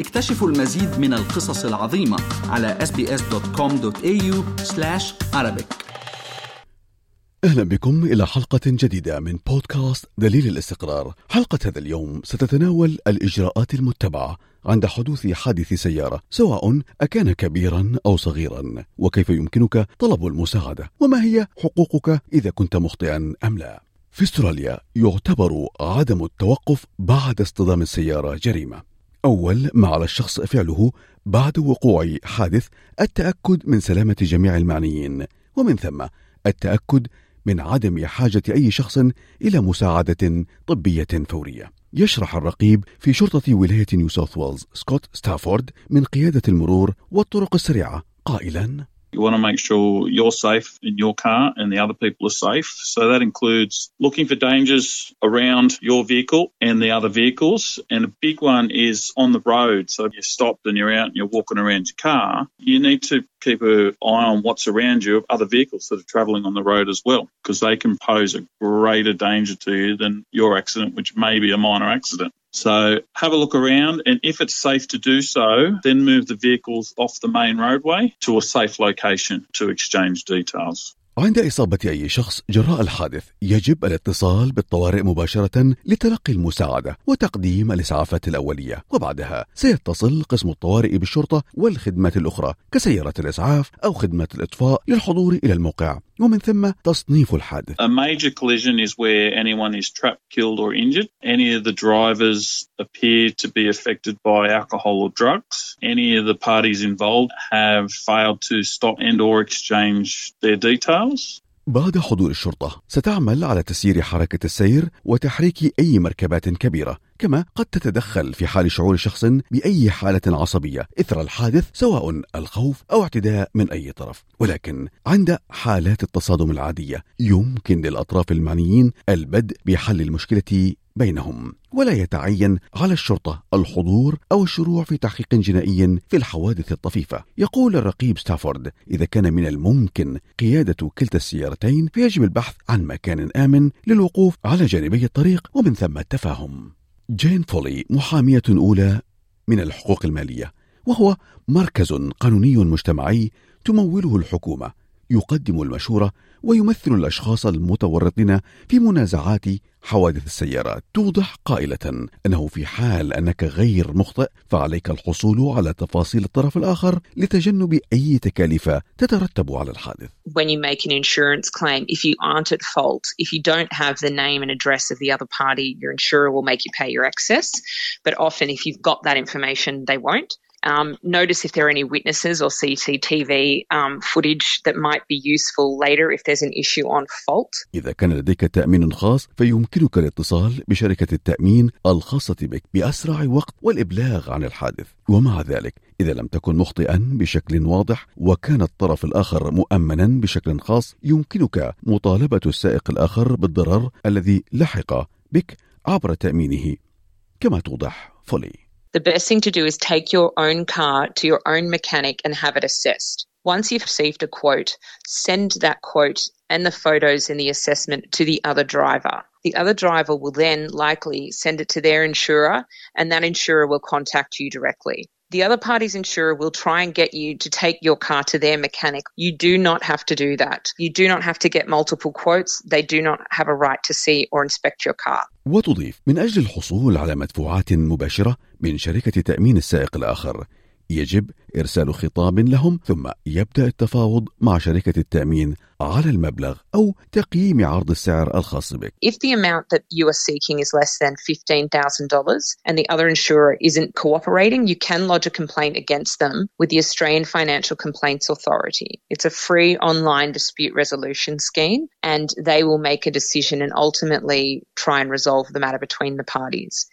اكتشفوا المزيد من القصص العظيمة على sbs.com.au arabic. أهلا بكم إلى حلقة جديدة من بودكاست دليل الاستقرار. حلقة هذا اليوم ستتناول الإجراءات المتبعة عند حدوث حادث سيارة سواء أكان كبيرا أو صغيرا. وكيف يمكنك طلب المساعدة؟ وما هي حقوقك إذا كنت مخطئا أم لا؟ في أستراليا يعتبر عدم التوقف بعد اصطدام السيارة جريمة. أول ما على الشخص فعله بعد وقوع حادث التأكد من سلامة جميع المعنيين ومن ثم التأكد من عدم حاجة أي شخص إلى مساعدة طبية فورية. يشرح الرقيب في شرطة ولاية نيو ساوث ويلز سكوت ستافورد من قيادة المرور والطرق السريعة قائلا: You want to make sure you're safe in your car and the other people are safe. So that includes looking for dangers around your vehicle and the other vehicles. And a big one is on the road. So if you're stopped and you're out and you're walking around your car, you need to keep an eye on what's around you of other vehicles that are travelling on the road as well, because they can pose a greater danger to you than your accident, which may be a minor accident. So have a look around, and if it's safe to do so, then move the vehicles off the main roadway to a safe location to exchange details. عند إصابة أي شخص جراء الحادث يجب الاتصال بالطوارئ مباشرة لتلقي المساعدة وتقديم الإسعافات الأولية وبعدها سيتصل قسم الطوارئ بالشرطة والخدمات الأخرى كسيارة الإسعاف أو خدمة الإطفاء للحضور إلى الموقع ومن ثم تصنيف الحادث. A major collision is where anyone is trapped, killed or injured. Any of the drivers appear to be affected by alcohol or drugs. Any of the parties involved have failed to stop and or exchange their details. بعد حضور الشرطة ستعمل على تسيير حركة السير وتحريك أي مركبات كبيرة. كما قد تتدخل في حال شعور شخص بأي حالة عصبية إثر الحادث سواء الخوف أو اعتداء من أي طرف. ولكن عند حالات التصادم العادية يمكن للأطراف المعنيين البدء بحل المشكلة بينهم. ولا يتعين على الشرطة الحضور أو الشروع في تحقيق جنائي في الحوادث الطفيفة. يقول الرقيب ستافورد إذا كان من الممكن قيادة كلتا السيارتين فيجب البحث عن مكان آمن للوقوف على جانبي الطريق ومن ثم التفاهم. جين فولي محامية أولى من الحقوق المالية وهو مركز قانوني مجتمعي تموله الحكومة يقدم المشورة ويمثل الأشخاص المتورطين في منازعات حوادث السيارات توضح قائلة أنه في حال أنك غير مخطئ فعليك الحصول على تفاصيل الطرف الآخر لتجنب أي تكاليف تترتب على الحادث When you make an insurance claim, if you aren't at fault, if you don't have the name and address of the other party, your insurer will make you pay your excess. But often if you've got that information, they won't. Um, notice if there are any witnesses or CCTV um, footage that might be useful later if there's an issue on fault. إذا كان لديك تأمين خاص فيمكنك الاتصال بشركة التأمين الخاصة بك بأسرع وقت والإبلاغ عن الحادث. ومع ذلك إذا لم تكن مخطئا بشكل واضح وكان الطرف الآخر مؤمنا بشكل خاص يمكنك مطالبة السائق الآخر بالضرر الذي لحق بك عبر تأمينه. كما توضح فولي. The best thing to do is take your own car to your own mechanic and have it assessed. Once you've received a quote, send that quote and the photos in the assessment to the other driver. The other driver will then likely send it to their insurer, and that insurer will contact you directly. The other party's insurer will try and get you to take your car to their mechanic. You do not have to do that. You do not have to get multiple quotes. They do not have a right to see or inspect your car. وتضيف من أجل الحصول على مدفوعات مباشرة من شركة تأمين السائق الآخر يجب إرسال خطاب لهم ثم يبدأ التفاوض مع شركة التأمين على المبلغ أو تقييم عرض السعر الخاص بك. If the amount that you are seeking is less than $15,000 and the other insurer isn't cooperating, you can lodge a complaint against them with the Australian Financial Complaints Authority. It's a free online dispute resolution scheme and they will make a decision and ultimately try and resolve the matter between the parties.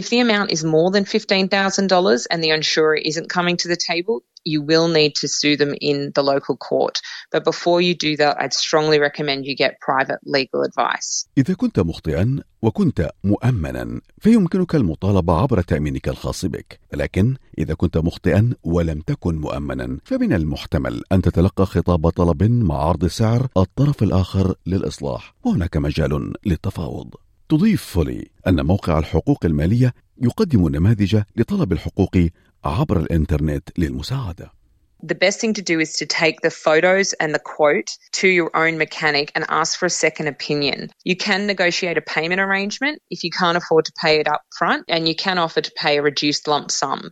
If the amount is more than $15,000 and the insurer isn't coming to the table, you will need to sue them in the local court. But before you do that, I'd strongly recommend you get private legal advice. إذا كنت مخطئا وكنت مؤمنا فيمكنك المطالبة عبر تأمينك الخاص بك لكن إذا كنت مخطئا ولم تكن مؤمنا فمن المحتمل أن تتلقى خطاب طلب مع عرض سعر الطرف الآخر للإصلاح وهناك مجال للتفاوض تضيف فولي أن موقع الحقوق المالية يقدم نماذج لطلب الحقوق عبر الإنترنت للمساعدة The best thing to do is to take the photos and the quote to your own mechanic and ask for a second opinion. You can negotiate a payment arrangement if you can't afford to pay it up front, and you can offer to pay a reduced lump sum.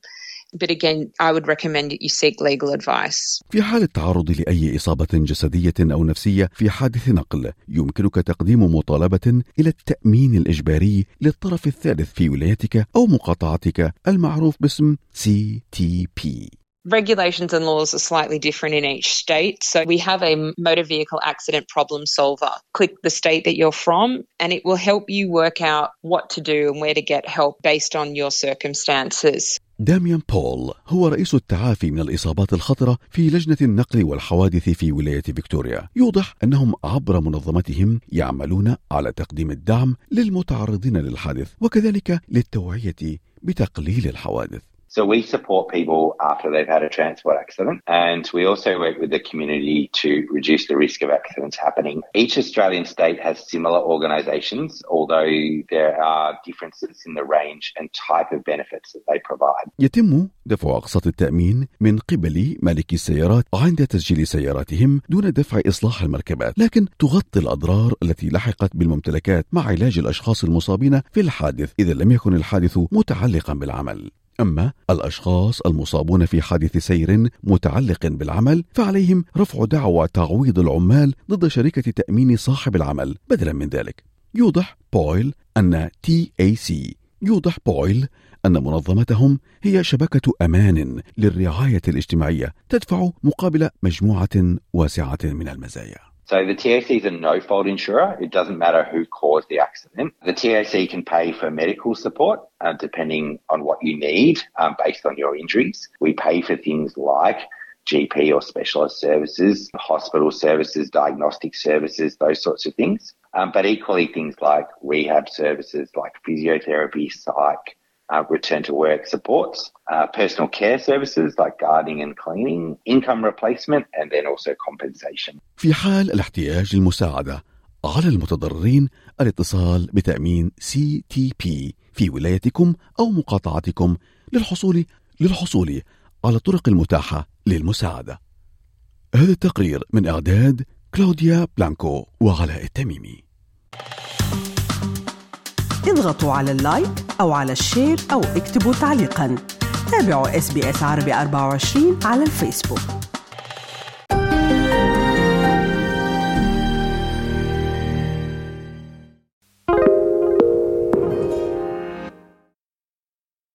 But again, I would recommend that you seek legal advice. في حال التعرض لأي إصابة جسدية أو نفسية في حادث نقل يمكنك تقديم مطالبة إلى التأمين الإجباري للطرف الثالث في ولايتك أو مقاطعتك المعروف باسم CTP Regulations and laws are slightly different in each state. So we have a motor vehicle accident problem solver. Click the state that you're from and it will help you work out what to do and where to get help based on your circumstances. داميان بول هو رئيس التعافي من الإصابات الخطرة في لجنة النقل والحوادث في ولاية فيكتوريا. يوضح أنهم عبر منظمتهم يعملون على تقديم الدعم للمتعرضين للحادث وكذلك للتوعية بتقليل الحوادث. So we support people after they've had a transport accident and we also work with the community to reduce the risk of accidents happening. Each Australian state has similar organisations, although there are differences in the range and type of benefits that they provide. يتم دفع أقساط التأمين من قبل مالكي السيارات عند تسجيل سياراتهم دون دفع إصلاح المركبات لكن تغطي الأضرار التي لحقت بالممتلكات مع علاج الأشخاص المصابين في الحادث إذا لم يكن الحادث متعلقا بالعمل أما الأشخاص المصابون في حادث سير متعلق بالعمل فعليهم رفع دعوى تعويض العمال ضد شركة تأمين صاحب العمل. بدلا من ذلك يوضح بويل أن TAC يوضح بويل أن منظمتهم هي شبكة أمان للرعاية الاجتماعية تدفع مقابل مجموعة واسعة من المزايا. So the TAC is a no-fault insurer. It doesn't matter who caused the accident. The TAC can pay for medical support uh, depending on what you need um, based on your injuries. We pay for things like GP or specialist services, hospital services, diagnostic services, those sorts of things. Um, but equally things like rehab services like physiotherapy, psych, uh, return to work supports, uh, personal care services like gardening and cleaning, income replacement, and then also compensation. في حال الاحتياج للمساعدة على المتضررين الاتصال بتأمين سي تي بي في ولايتكم أو مقاطعتكم للحصول للحصول على الطرق المتاحة للمساعدة. هذا التقرير من إعداد كلاوديا بلانكو وعلاء التميمي. اضغطوا على ال like أو على ال share أو اكتبوا تعليقاً. تابعوا إس عربي 24 على الفيسبوك.